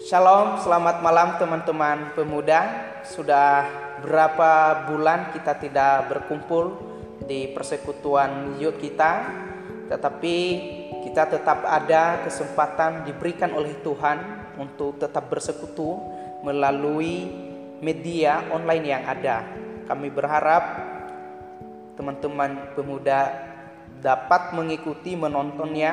Shalom, selamat malam teman-teman pemuda. Sudah berapa bulan kita tidak berkumpul di persekutuan youth kita, tetapi kita tetap ada kesempatan diberikan oleh Tuhan untuk tetap bersekutu melalui media online yang ada. Kami berharap teman-teman pemuda dapat mengikuti menontonnya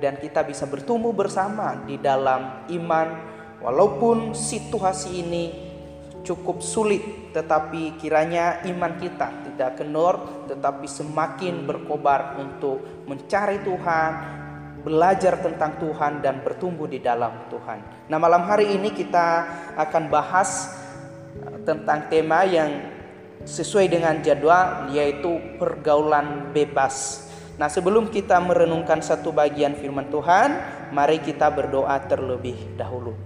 dan kita bisa bertumbuh bersama di dalam iman walaupun situasi ini cukup sulit tetapi kiranya iman kita tidak kendor tetapi semakin berkobar untuk mencari Tuhan belajar tentang Tuhan dan bertumbuh di dalam Tuhan. Nah, malam hari ini kita akan bahas uh, tentang tema yang sesuai dengan jadwal yaitu pergaulan bebas. Nah, sebelum kita merenungkan satu bagian firman Tuhan, mari kita berdoa terlebih dahulu.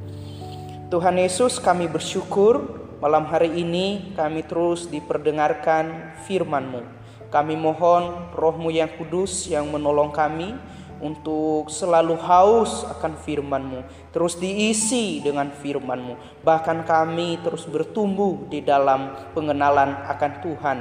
Tuhan Yesus, kami bersyukur malam hari ini kami terus diperdengarkan firman-Mu. Kami mohon rohmu yang kudus yang menolong kami untuk selalu haus akan firman-Mu, terus diisi dengan firman-Mu. Bahkan kami terus bertumbuh di dalam pengenalan akan Tuhan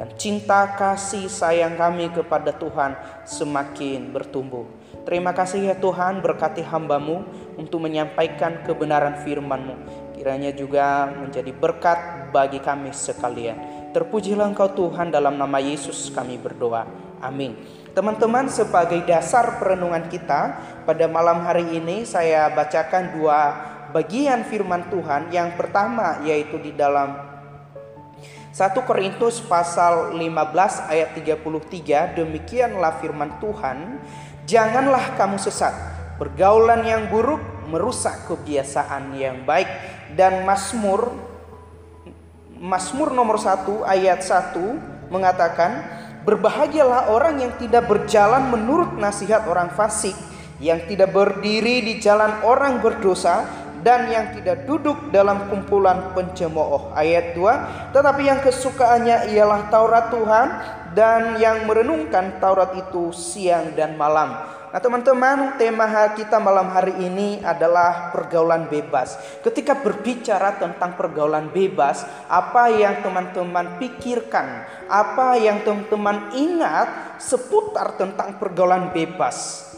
dan cinta kasih sayang kami kepada Tuhan semakin bertumbuh. Terima kasih ya Tuhan berkati hambamu untuk menyampaikan kebenaran firman-Mu. Kiranya juga menjadi berkat bagi kami sekalian. Terpujilah Engkau Tuhan dalam nama Yesus kami berdoa. Amin. Teman-teman sebagai dasar perenungan kita pada malam hari ini saya bacakan dua bagian firman Tuhan. Yang pertama yaitu di dalam 1 Korintus pasal 15 ayat 33 demikianlah firman Tuhan janganlah kamu sesat pergaulan yang buruk merusak kebiasaan yang baik dan Mazmur Mazmur nomor 1 ayat 1 mengatakan Berbahagialah orang yang tidak berjalan menurut nasihat orang fasik, yang tidak berdiri di jalan orang berdosa, dan yang tidak duduk dalam kumpulan pencemooh. Ayat 2, tetapi yang kesukaannya ialah Taurat Tuhan dan yang merenungkan Taurat itu siang dan malam. Nah teman-teman tema kita malam hari ini adalah pergaulan bebas. Ketika berbicara tentang pergaulan bebas Apa yang teman-teman pikirkan? Apa yang teman-teman ingat seputar tentang pergaulan bebas?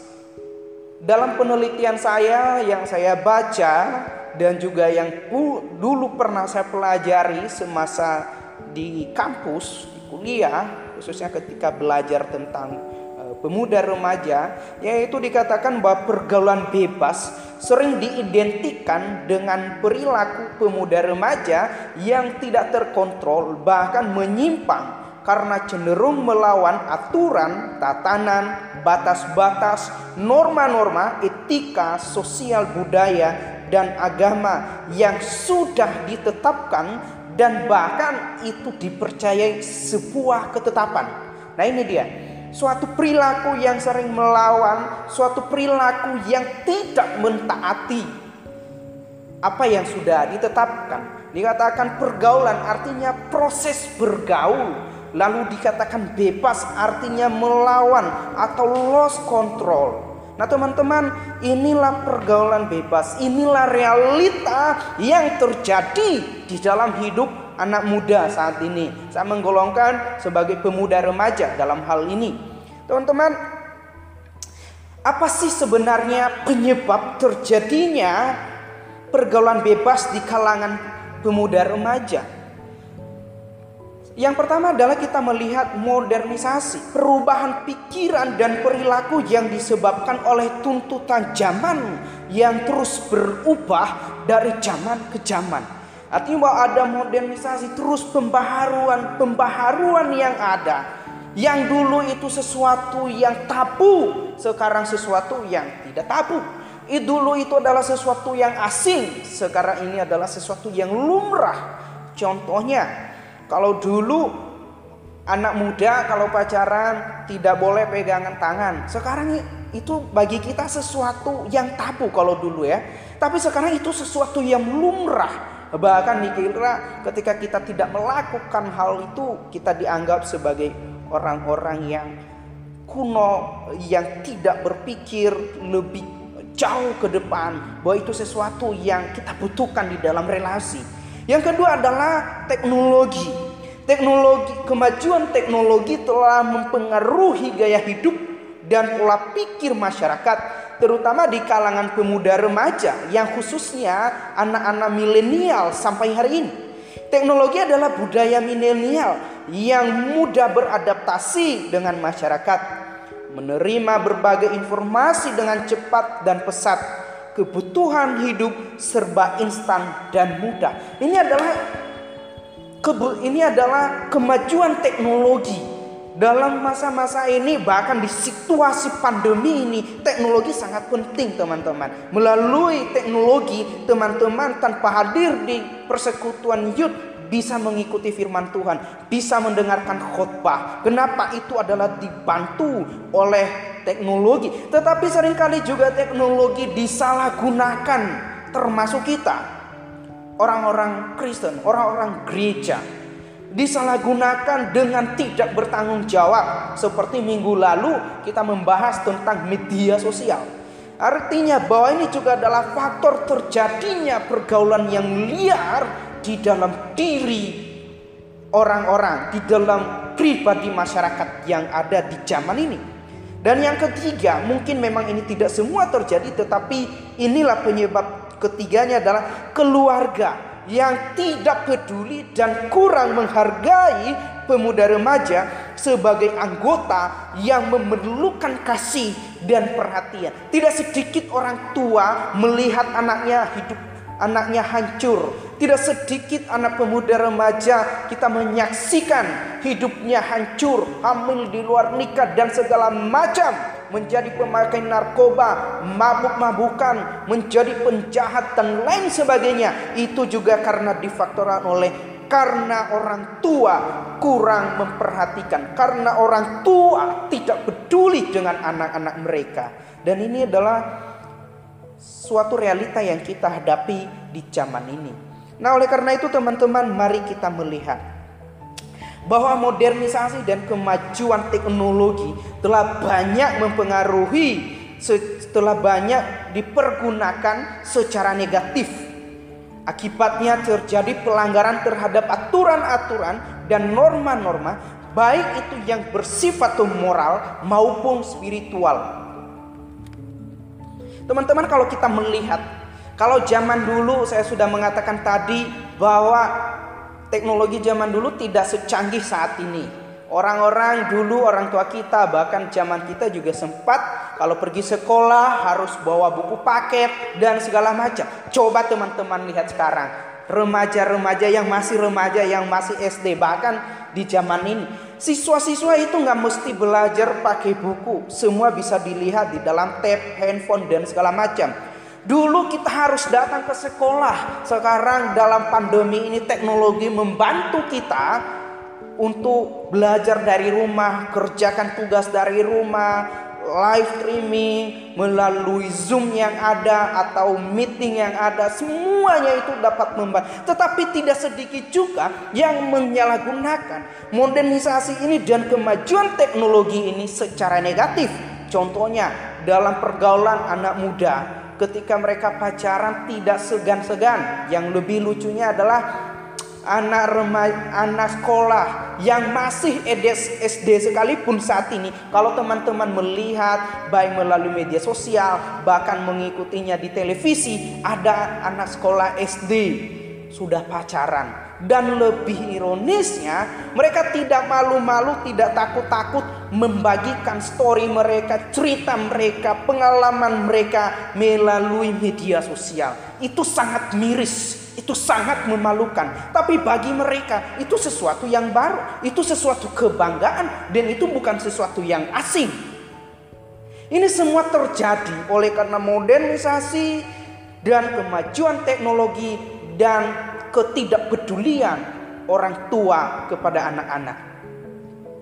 Dalam penelitian saya yang saya baca Dan juga yang dulu pernah saya pelajari semasa di kampus, di kuliah Khususnya ketika belajar tentang pemuda remaja yaitu dikatakan bahwa pergaulan bebas sering diidentikan dengan perilaku pemuda remaja yang tidak terkontrol bahkan menyimpang karena cenderung melawan aturan, tatanan, batas-batas, norma-norma, etika, sosial budaya dan agama yang sudah ditetapkan dan bahkan itu dipercayai sebuah ketetapan. Nah, ini dia suatu perilaku yang sering melawan, suatu perilaku yang tidak mentaati apa yang sudah ditetapkan. Dikatakan pergaulan artinya proses bergaul, lalu dikatakan bebas artinya melawan atau lost control. Nah, teman-teman, inilah pergaulan bebas, inilah realita yang terjadi di dalam hidup anak muda saat ini. Saya menggolongkan sebagai pemuda remaja dalam hal ini. Teman-teman, apa sih sebenarnya penyebab terjadinya pergaulan bebas di kalangan pemuda remaja? Yang pertama adalah kita melihat modernisasi, perubahan pikiran dan perilaku yang disebabkan oleh tuntutan zaman yang terus berubah dari zaman ke zaman. Artinya bahwa ada modernisasi terus pembaharuan, pembaharuan yang ada. Yang dulu itu sesuatu yang tabu, sekarang sesuatu yang tidak tabu. Dulu itu adalah sesuatu yang asing, sekarang ini adalah sesuatu yang lumrah. Contohnya, kalau dulu anak muda kalau pacaran tidak boleh pegangan tangan. Sekarang itu bagi kita sesuatu yang tabu kalau dulu ya. Tapi sekarang itu sesuatu yang lumrah. Bahkan dikira ketika kita tidak melakukan hal itu, kita dianggap sebagai orang-orang yang kuno, yang tidak berpikir lebih jauh ke depan, bahwa itu sesuatu yang kita butuhkan di dalam relasi. Yang kedua adalah teknologi. Teknologi, kemajuan teknologi telah mempengaruhi gaya hidup dan pola pikir masyarakat, terutama di kalangan pemuda remaja yang khususnya anak-anak milenial sampai hari ini. Teknologi adalah budaya milenial yang mudah beradaptasi dengan masyarakat, menerima berbagai informasi dengan cepat dan pesat. Kebutuhan hidup serba instan dan mudah. Ini adalah ini adalah kemajuan teknologi dalam masa-masa ini bahkan di situasi pandemi ini teknologi sangat penting teman-teman melalui teknologi teman-teman tanpa hadir di persekutuan youth bisa mengikuti firman Tuhan, bisa mendengarkan khotbah. Kenapa itu adalah dibantu oleh teknologi. Tetapi sering kali juga teknologi disalahgunakan termasuk kita. Orang-orang Kristen, orang-orang gereja disalahgunakan dengan tidak bertanggung jawab. Seperti minggu lalu kita membahas tentang media sosial. Artinya bahwa ini juga adalah faktor terjadinya pergaulan yang liar di dalam diri orang-orang, di dalam pribadi masyarakat yang ada di zaman ini. Dan yang ketiga, mungkin memang ini tidak semua terjadi, tetapi inilah penyebab ketiganya adalah keluarga yang tidak peduli dan kurang menghargai pemuda remaja sebagai anggota yang memerlukan kasih dan perhatian. Tidak sedikit orang tua melihat anaknya hidup anaknya hancur. Tidak sedikit anak pemuda remaja kita menyaksikan hidupnya hancur, hamil di luar nikah dan segala macam menjadi pemakai narkoba, mabuk-mabukan, menjadi penjahat dan lain sebagainya. Itu juga karena difaktoran oleh karena orang tua kurang memperhatikan, karena orang tua tidak peduli dengan anak-anak mereka. Dan ini adalah suatu realita yang kita hadapi di zaman ini. Nah, oleh karena itu teman-teman, mari kita melihat bahwa modernisasi dan kemajuan teknologi telah banyak mempengaruhi setelah banyak dipergunakan secara negatif. Akibatnya terjadi pelanggaran terhadap aturan-aturan dan norma-norma baik itu yang bersifat moral maupun spiritual. Teman-teman kalau kita melihat kalau zaman dulu saya sudah mengatakan tadi bahwa teknologi zaman dulu tidak secanggih saat ini. Orang-orang dulu orang tua kita bahkan zaman kita juga sempat kalau pergi sekolah harus bawa buku paket dan segala macam. Coba teman-teman lihat sekarang remaja-remaja yang masih remaja yang masih SD bahkan di zaman ini Siswa-siswa itu nggak mesti belajar pakai buku, semua bisa dilihat di dalam tab, handphone dan segala macam. Dulu kita harus datang ke sekolah, sekarang dalam pandemi ini teknologi membantu kita untuk belajar dari rumah, kerjakan tugas dari rumah, live streaming, melalui Zoom yang ada atau meeting yang ada, semuanya itu dapat membantu. Tetapi tidak sedikit juga yang menyalahgunakan modernisasi ini dan kemajuan teknologi ini secara negatif. Contohnya dalam pergaulan anak muda, ketika mereka pacaran tidak segan-segan. Yang lebih lucunya adalah anak remaja, anak sekolah yang masih SD sekalipun saat ini, kalau teman-teman melihat baik melalui media sosial, bahkan mengikutinya di televisi, ada anak sekolah SD sudah pacaran. Dan lebih ironisnya, mereka tidak malu-malu, tidak takut-takut membagikan story mereka, cerita mereka, pengalaman mereka melalui media sosial. Itu sangat miris, itu sangat memalukan. Tapi bagi mereka itu sesuatu yang baru, itu sesuatu kebanggaan dan itu bukan sesuatu yang asing. Ini semua terjadi oleh karena modernisasi dan kemajuan teknologi dan ketidakpedulian orang tua kepada anak-anak.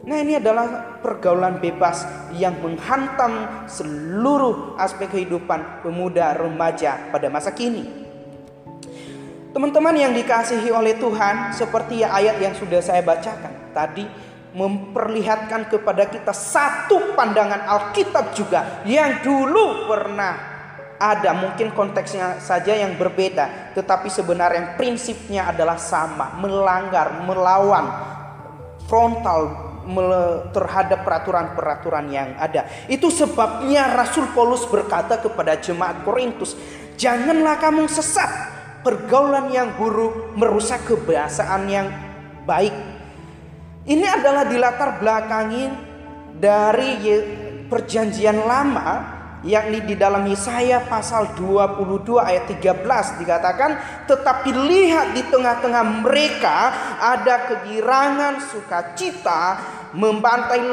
Nah, ini adalah pergaulan bebas yang menghantam seluruh aspek kehidupan pemuda remaja pada masa kini. Teman-teman yang dikasihi oleh Tuhan, seperti ayat yang sudah saya bacakan tadi, memperlihatkan kepada kita satu pandangan Alkitab juga yang dulu pernah ada mungkin konteksnya saja yang berbeda, tetapi sebenarnya prinsipnya adalah sama, melanggar, melawan frontal terhadap peraturan-peraturan yang ada. Itu sebabnya Rasul Paulus berkata kepada jemaat Korintus, "Janganlah kamu sesat. Pergaulan yang buruk merusak kebiasaan yang baik." Ini adalah dilatar belakangi dari perjanjian lama yakni di dalam Yesaya pasal 22 ayat 13 dikatakan tetapi lihat di tengah-tengah mereka ada kegirangan sukacita membantai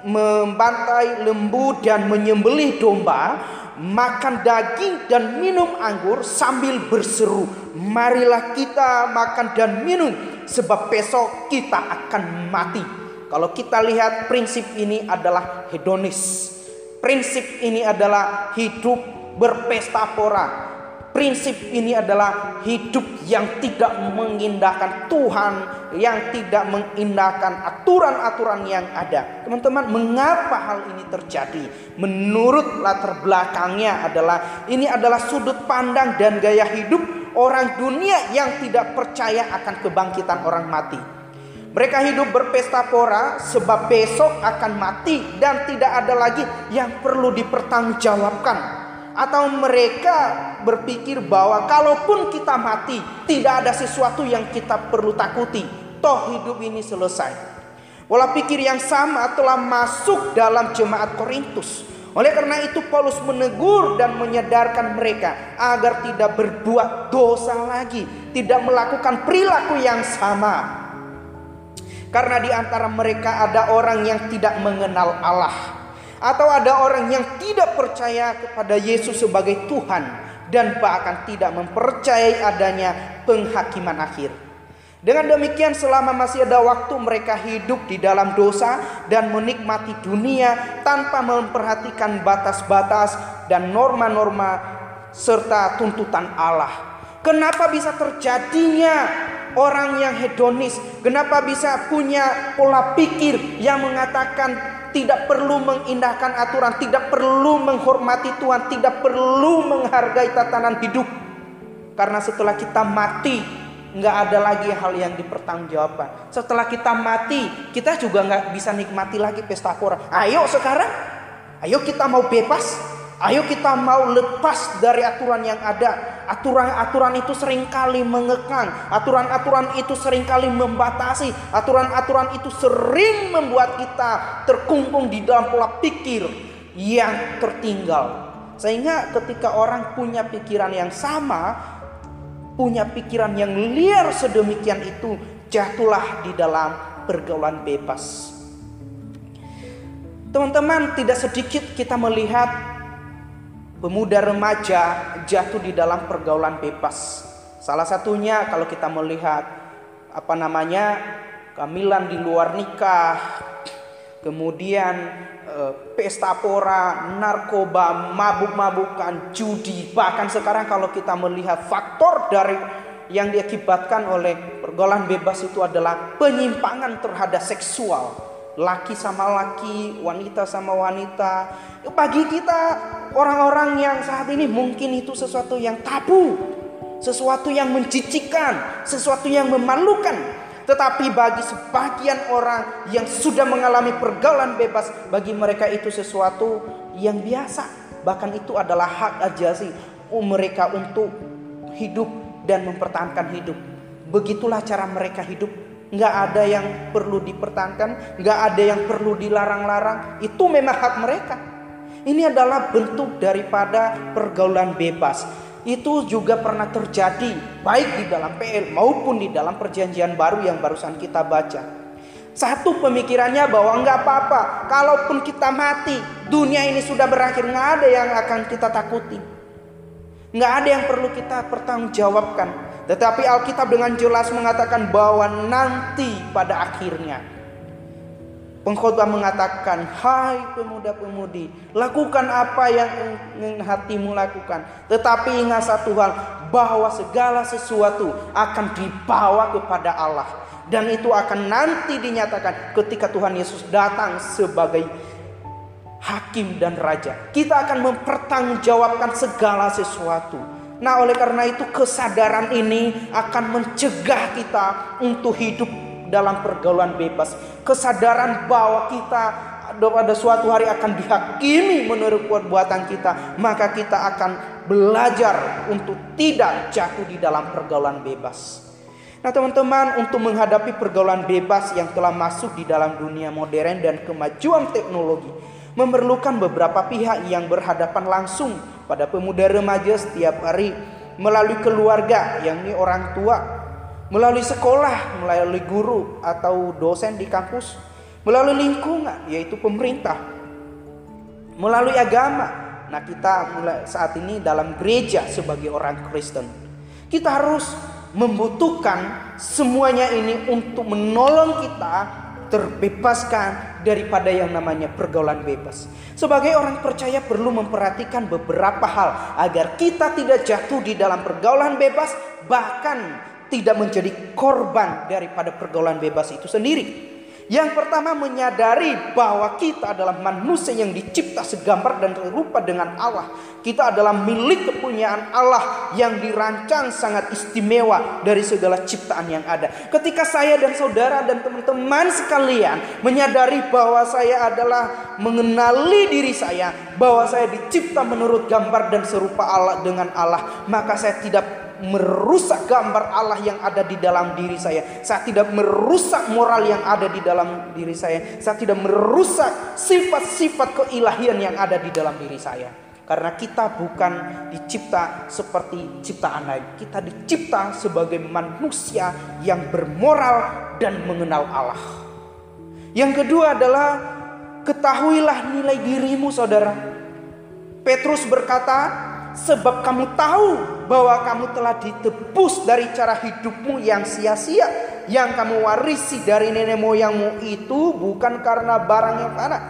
membantai lembu dan menyembelih domba makan daging dan minum anggur sambil berseru marilah kita makan dan minum sebab besok kita akan mati kalau kita lihat prinsip ini adalah hedonis Prinsip ini adalah hidup berpesta pora. Prinsip ini adalah hidup yang tidak mengindahkan Tuhan, yang tidak mengindahkan aturan-aturan yang ada. Teman-teman, mengapa hal ini terjadi? Menurut latar belakangnya adalah ini adalah sudut pandang dan gaya hidup orang dunia yang tidak percaya akan kebangkitan orang mati. Mereka hidup berpesta pora sebab besok akan mati dan tidak ada lagi yang perlu dipertanggungjawabkan. Atau mereka berpikir bahwa kalaupun kita mati tidak ada sesuatu yang kita perlu takuti. Toh hidup ini selesai. Pola pikir yang sama telah masuk dalam jemaat Korintus. Oleh karena itu Paulus menegur dan menyadarkan mereka agar tidak berbuat dosa lagi, tidak melakukan perilaku yang sama. Karena di antara mereka ada orang yang tidak mengenal Allah atau ada orang yang tidak percaya kepada Yesus sebagai Tuhan dan bahkan tidak mempercayai adanya penghakiman akhir. Dengan demikian selama masih ada waktu mereka hidup di dalam dosa dan menikmati dunia tanpa memperhatikan batas-batas dan norma-norma serta tuntutan Allah. Kenapa bisa terjadinya orang yang hedonis? Kenapa bisa punya pola pikir yang mengatakan tidak perlu mengindahkan aturan, tidak perlu menghormati Tuhan, tidak perlu menghargai tatanan hidup. Karena setelah kita mati, nggak ada lagi hal yang dipertanggungjawabkan. Setelah kita mati, kita juga nggak bisa nikmati lagi pesta pora. Ayo sekarang, ayo kita mau bebas, Ayo kita mau lepas dari aturan yang ada. Aturan-aturan itu sering kali mengekang. Aturan-aturan itu sering kali membatasi. Aturan-aturan itu sering membuat kita terkungkung di dalam pola pikir yang tertinggal. Sehingga ketika orang punya pikiran yang sama, punya pikiran yang liar sedemikian itu, jatuhlah di dalam pergaulan bebas. Teman-teman, tidak sedikit kita melihat pemuda remaja jatuh di dalam pergaulan bebas. Salah satunya kalau kita melihat apa namanya kamilan di luar nikah, kemudian eh, pesta pora, narkoba, mabuk-mabukan, judi, bahkan sekarang kalau kita melihat faktor dari yang diakibatkan oleh pergaulan bebas itu adalah penyimpangan terhadap seksual laki sama laki, wanita sama wanita. Bagi kita orang-orang yang saat ini mungkin itu sesuatu yang tabu, sesuatu yang mencicikan, sesuatu yang memalukan. Tetapi bagi sebagian orang yang sudah mengalami pergaulan bebas, bagi mereka itu sesuatu yang biasa. Bahkan itu adalah hak ajasi mereka untuk hidup dan mempertahankan hidup. Begitulah cara mereka hidup. Nggak ada yang perlu dipertahankan, nggak ada yang perlu dilarang-larang. Itu memang hak mereka. Ini adalah bentuk daripada pergaulan bebas. Itu juga pernah terjadi baik di dalam PL maupun di dalam perjanjian baru yang barusan kita baca. Satu pemikirannya bahwa nggak apa-apa, kalaupun kita mati, dunia ini sudah berakhir, nggak ada yang akan kita takuti. Nggak ada yang perlu kita pertanggungjawabkan. Tetapi Alkitab dengan jelas mengatakan bahwa nanti pada akhirnya Pengkhotbah mengatakan, "Hai pemuda-pemudi, lakukan apa yang ingin hatimu lakukan. Tetapi ingat satu hal, bahwa segala sesuatu akan dibawa kepada Allah dan itu akan nanti dinyatakan ketika Tuhan Yesus datang sebagai hakim dan raja. Kita akan mempertanggungjawabkan segala sesuatu. Nah, oleh karena itu kesadaran ini akan mencegah kita untuk hidup dalam pergaulan bebas. Kesadaran bahwa kita pada suatu hari akan dihakimi menurut perbuatan kita, maka kita akan belajar untuk tidak jatuh di dalam pergaulan bebas. Nah, teman-teman, untuk menghadapi pergaulan bebas yang telah masuk di dalam dunia modern dan kemajuan teknologi, memerlukan beberapa pihak yang berhadapan langsung pada pemuda remaja setiap hari melalui keluarga, yakni orang tua, melalui sekolah, melalui guru atau dosen di kampus, melalui lingkungan, yaitu pemerintah, melalui agama. Nah, kita mulai saat ini dalam gereja sebagai orang Kristen, kita harus membutuhkan semuanya ini untuk menolong kita terbebaskan daripada yang namanya pergaulan bebas. Sebagai orang percaya perlu memperhatikan beberapa hal agar kita tidak jatuh di dalam pergaulan bebas bahkan tidak menjadi korban daripada pergaulan bebas itu sendiri. Yang pertama menyadari bahwa kita adalah manusia yang dicipta segambar dan serupa dengan Allah. Kita adalah milik kepunyaan Allah yang dirancang sangat istimewa dari segala ciptaan yang ada. Ketika saya dan saudara dan teman-teman sekalian menyadari bahwa saya adalah mengenali diri saya, bahwa saya dicipta menurut gambar dan serupa Allah dengan Allah, maka saya tidak merusak gambar Allah yang ada di dalam diri saya. Saya tidak merusak moral yang ada di dalam diri saya. Saya tidak merusak sifat-sifat keilahian yang ada di dalam diri saya. Karena kita bukan dicipta seperti ciptaan lain. Kita dicipta sebagai manusia yang bermoral dan mengenal Allah. Yang kedua adalah ketahuilah nilai dirimu saudara. Petrus berkata, sebab kamu tahu bahwa kamu telah ditebus dari cara hidupmu yang sia-sia yang kamu warisi dari nenek moyangmu itu bukan karena barang yang tanah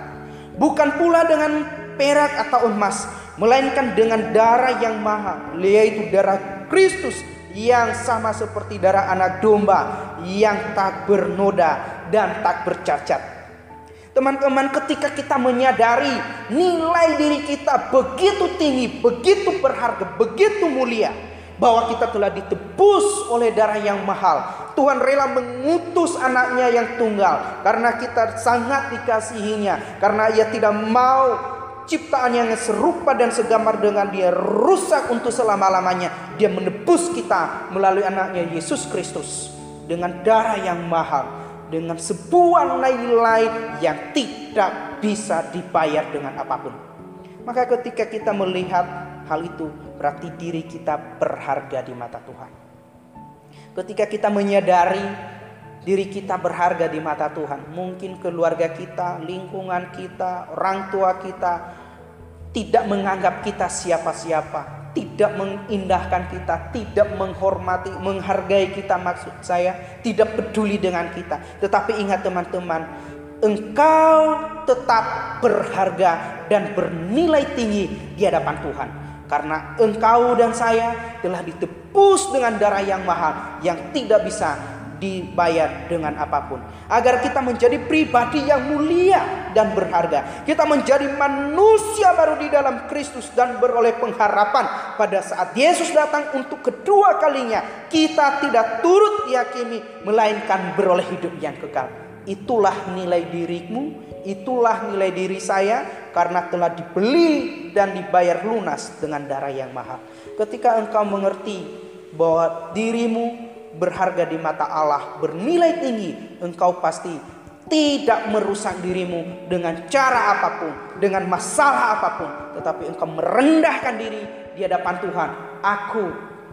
bukan pula dengan perak atau emas melainkan dengan darah yang mahal yaitu darah Kristus yang sama seperti darah anak domba yang tak bernoda dan tak bercacat Teman-teman, ketika kita menyadari nilai diri kita begitu tinggi, begitu berharga, begitu mulia, bahwa kita telah ditebus oleh darah yang mahal. Tuhan rela mengutus anaknya yang tunggal karena kita sangat dikasihinya, karena ia tidak mau ciptaan yang serupa dan segambar dengan dia rusak untuk selama-lamanya. Dia menebus kita melalui anaknya Yesus Kristus dengan darah yang mahal dengan sebuah nilai yang tidak bisa dibayar dengan apa pun. Maka ketika kita melihat hal itu berarti diri kita berharga di mata Tuhan. Ketika kita menyadari diri kita berharga di mata Tuhan, mungkin keluarga kita, lingkungan kita, orang tua kita tidak menganggap kita siapa-siapa, tidak mengindahkan kita, tidak menghormati, menghargai kita maksud saya, tidak peduli dengan kita. Tetapi ingat teman-teman, engkau tetap berharga dan bernilai tinggi di hadapan Tuhan. Karena engkau dan saya telah ditebus dengan darah yang mahal yang tidak bisa dibayar dengan apa pun. Agar kita menjadi pribadi yang mulia dan berharga. Kita menjadi manusia baru di dalam Kristus dan beroleh pengharapan pada saat Yesus datang untuk kedua kalinya. Kita tidak turut yakini melainkan beroleh hidup yang kekal. Itulah nilai dirimu, itulah nilai diri saya karena telah dibeli dan dibayar lunas dengan darah yang mahal. Ketika engkau mengerti bahwa dirimu berharga di mata Allah, bernilai tinggi, engkau pasti tidak merusak dirimu dengan cara apa pun, dengan masalah apa pun, tetapi engkau merendahkan diri di hadapan Tuhan. Aku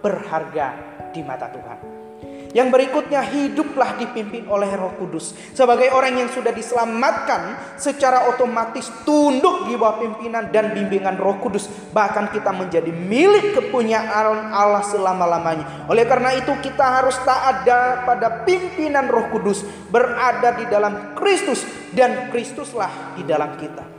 berharga di mata Tuhan. Yang berikutnya hiduplah dipimpin oleh Roh Kudus. Sebagai orang yang sudah diselamatkan secara otomatis tunduk di bawah pimpinan dan bimbingan Roh Kudus. Bahkan kita menjadi milik kepunyaan Allah selama-lamanya. Oleh karena itu kita harus taat pada pimpinan Roh Kudus. Berada di dalam Kristus dan Kristuslah di dalam kita.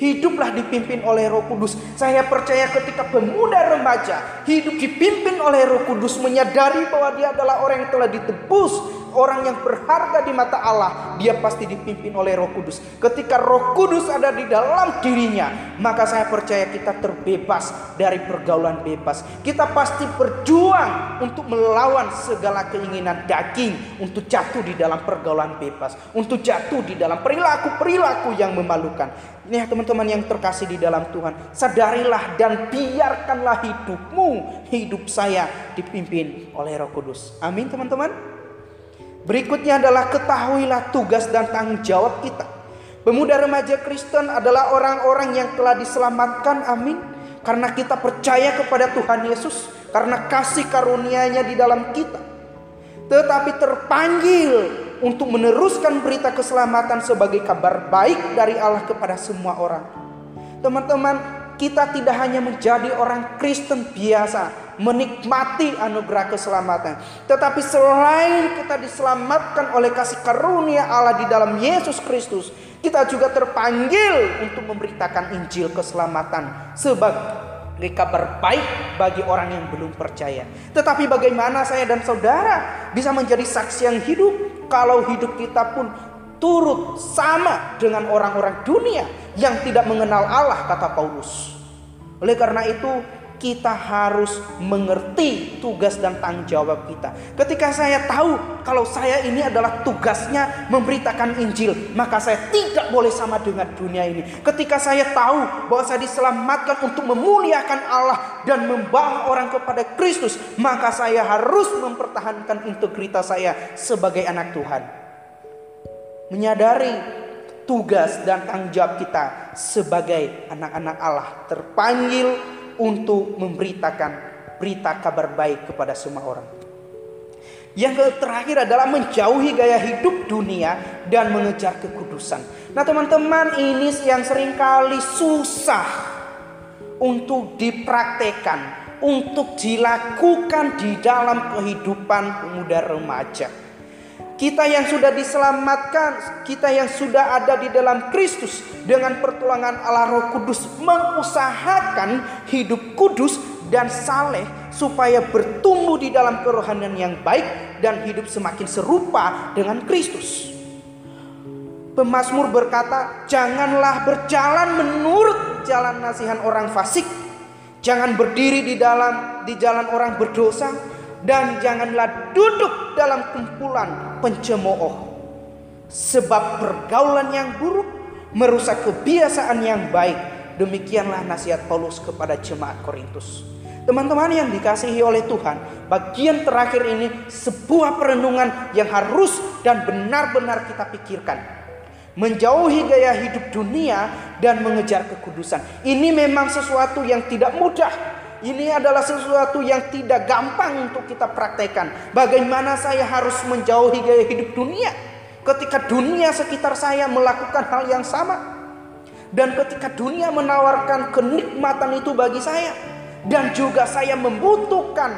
Hiduplah dipimpin oleh Roh Kudus. Saya percaya ketika pemuda remaja hidup dipimpin oleh Roh Kudus menyadari bahwa dia adalah orang yang telah ditebus, orang yang berharga di mata Allah, dia pasti dipimpin oleh Roh Kudus. Ketika Roh Kudus ada di dalam dirinya, maka saya percaya kita terbebas dari pergaulan bebas. Kita pasti berjuang untuk melawan segala keinginan daging untuk jatuh di dalam pergaulan bebas, untuk jatuh di dalam perilaku-perilaku yang memalukan. Ini ya teman-teman yang terkasih di dalam Tuhan. Sadarilah dan biarkanlah hidupmu, hidup saya dipimpin oleh Roh Kudus. Amin teman-teman. Berikutnya adalah ketahuilah tugas dan tanggung jawab kita. Pemuda remaja Kristen adalah orang-orang yang telah diselamatkan. Amin. Karena kita percaya kepada Tuhan Yesus. Karena kasih karunia-Nya di dalam kita. Tetapi terpanggil untuk meneruskan berita keselamatan sebagai kabar baik dari Allah kepada semua orang. Teman-teman, kita tidak hanya menjadi orang Kristen biasa, menikmati anugerah keselamatan, tetapi selain kita diselamatkan oleh kasih karunia Allah di dalam Yesus Kristus, kita juga terpanggil untuk memberitakan Injil keselamatan sebagai kabar baik bagi orang yang belum percaya. Tetapi bagaimana saya dan saudara bisa menjadi saksi yang hidup kalau hidup kita pun turut sama dengan orang-orang dunia yang tidak mengenal Allah kata Paulus. Oleh karena itu kita harus mengerti tugas dan tanggung jawab kita. Ketika saya tahu kalau saya ini adalah tugasnya memberitakan Injil, maka saya tidak boleh sama dengan dunia ini. Ketika saya tahu bahwa saya diselamatkan untuk memuliakan Allah dan membawa orang kepada Kristus, maka saya harus mempertahankan integritas saya sebagai anak Tuhan. Menyadari tugas dan tanggung jawab kita sebagai anak-anak Allah terpanggil untuk memberitakan berita kabar baik kepada semua orang. Yang terakhir adalah menjauhi gaya hidup dunia dan mengejar kekudusan. Nah teman-teman ini yang sering kali susah untuk dipraktekkan, untuk dilakukan di dalam kehidupan pemuda remaja. Kita yang sudah diselamatkan, kita yang sudah ada di dalam Kristus dengan pertolongan Allah Roh Kudus mengusahakan hidup kudus dan saleh supaya bertumbuh di dalam kerohanian yang baik dan hidup semakin serupa dengan Kristus. Pemasmur berkata, "Janganlah berjalan menurut jalan nasihat orang fasik, jangan berdiri di dalam di jalan orang berdosa, dan janganlah duduk dalam kumpulan pencemooh. Sebab pergaulan yang buruk merusak kebiasaan yang baik. Demikianlah nasihat Paulus kepada jemaat Korintus. Teman-teman yang dikasihi oleh Tuhan, bagian terakhir ini sebuah perenungan yang harus dan benar-benar kita pikirkan. Menjauhi gaya hidup dunia dan mengejar kekudusan. Ini memang sesuatu yang tidak mudah, ini adalah sesuatu yang tidak gampang untuk kita praktekkan. Bagaimana saya harus menjauhi gaya hidup dunia ketika dunia sekitar saya melakukan hal yang sama. Dan ketika dunia menawarkan kenikmatan itu bagi saya dan juga saya membutuhkan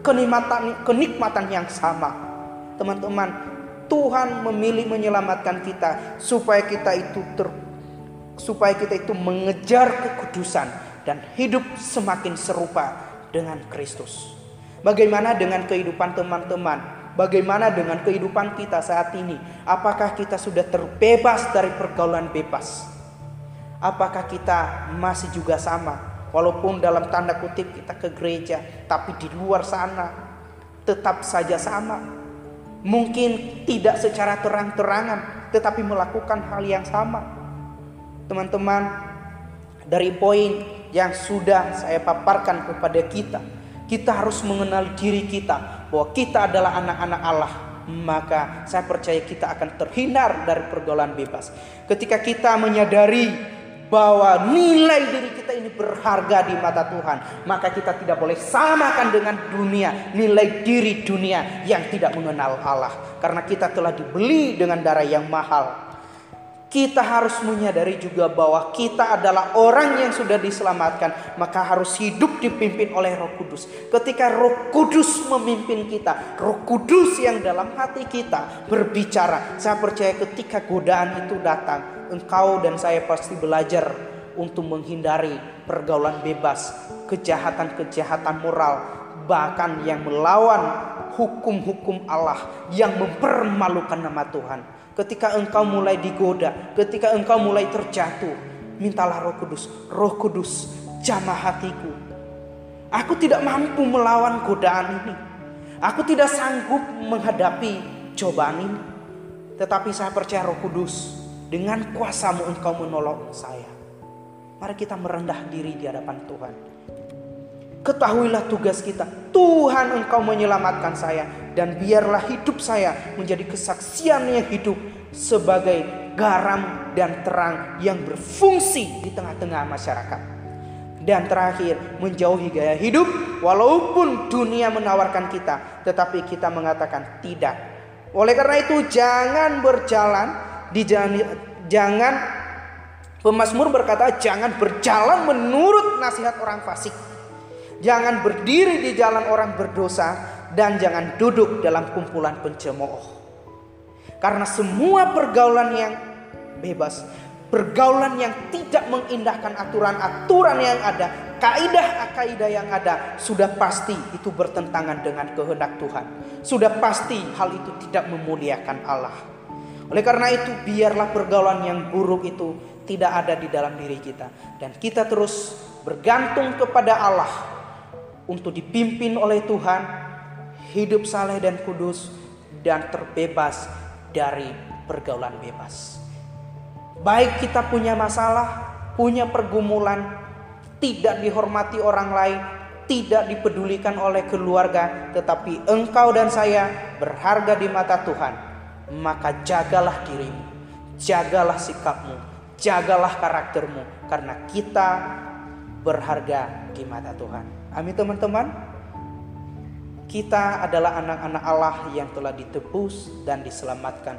kenikmatan kenikmatan yang sama. Teman-teman, Tuhan memilih menyelamatkan kita supaya kita itu ter, supaya kita itu mengejar kekudusan dan hidup semakin serupa dengan Kristus. Bagaimana dengan kehidupan teman-teman? Bagaimana dengan kehidupan kita saat ini? Apakah kita sudah terbebas dari pergaulan bebas? Apakah kita masih juga sama? Walaupun dalam tanda kutip kita ke gereja, tapi di luar sana tetap saja sama. Mungkin tidak secara terang-terangan, tetapi melakukan hal yang sama. Teman-teman, dari poin yang sudah saya paparkan kepada kita. Kita harus mengenal diri kita, bahwa kita adalah anak-anak Allah, maka saya percaya kita akan terhindar dari pergaulan bebas. Ketika kita menyadari bahwa nilai diri kita ini berharga di mata Tuhan, maka kita tidak boleh samakan dengan dunia, nilai diri dunia yang tidak mengenal Allah, karena kita telah dibeli dengan darah yang mahal. Kita harus menyadari juga bahwa kita adalah orang yang sudah diselamatkan, maka harus hidup dipimpin oleh Roh Kudus. Ketika Roh Kudus memimpin kita, Roh Kudus yang dalam hati kita berbicara, saya percaya ketika godaan itu datang, engkau dan saya pasti belajar untuk menghindari pergaulan bebas, kejahatan-kejahatan moral, bahkan yang melawan hukum-hukum Allah yang mempermalukan nama Tuhan. Ketika engkau mulai digoda, ketika engkau mulai terjatuh, mintalah Roh Kudus. Roh Kudus, jamah hatiku. Aku tidak mampu melawan godaan ini. Aku tidak sanggup menghadapi cobaan ini. Tetapi saya percaya Roh Kudus, dengan kuasamu engkau menolong saya. Mari kita merendah diri di hadapan Tuhan. Ketahuilah tugas kita. Tuhan engkau menyelamatkan saya. Dan biarlah hidup saya menjadi kesaksian yang hidup sebagai garam dan terang yang berfungsi di tengah-tengah masyarakat. Dan terakhir, menjauhi gaya hidup walaupun dunia menawarkan kita, tetapi kita mengatakan tidak. Oleh karena itu, jangan berjalan di jalan jangan Pemasmur berkata, "Jangan berjalan menurut nasihat orang fasik." Jangan berdiri di jalan orang berdosa dan jangan duduk dalam kumpulan pencemooh. Karena semua pergaulan yang bebas, pergaulan yang tidak mengindahkan aturan-aturan yang ada, kaidah-kaidah yang ada, sudah pasti itu bertentangan dengan kehendak Tuhan. Sudah pasti hal itu tidak memuliakan Allah. Oleh karena itu, biarlah pergaulan yang buruk itu tidak ada di dalam diri kita, dan kita terus bergantung kepada Allah untuk dipimpin oleh Tuhan, hidup saleh dan kudus, dan terbebas dari pergaulan bebas. Baik kita punya masalah, punya pergumulan, tidak dihormati orang lain, tidak dipedulikan oleh keluarga, tetapi engkau dan saya berharga di mata Tuhan. Maka jagalah dirimu, jagalah sikapmu, jagalah karaktermu, karena kita berharga di mata Tuhan. Amin teman-teman. Kita adalah anak-anak Allah yang telah ditebus dan diselamatkan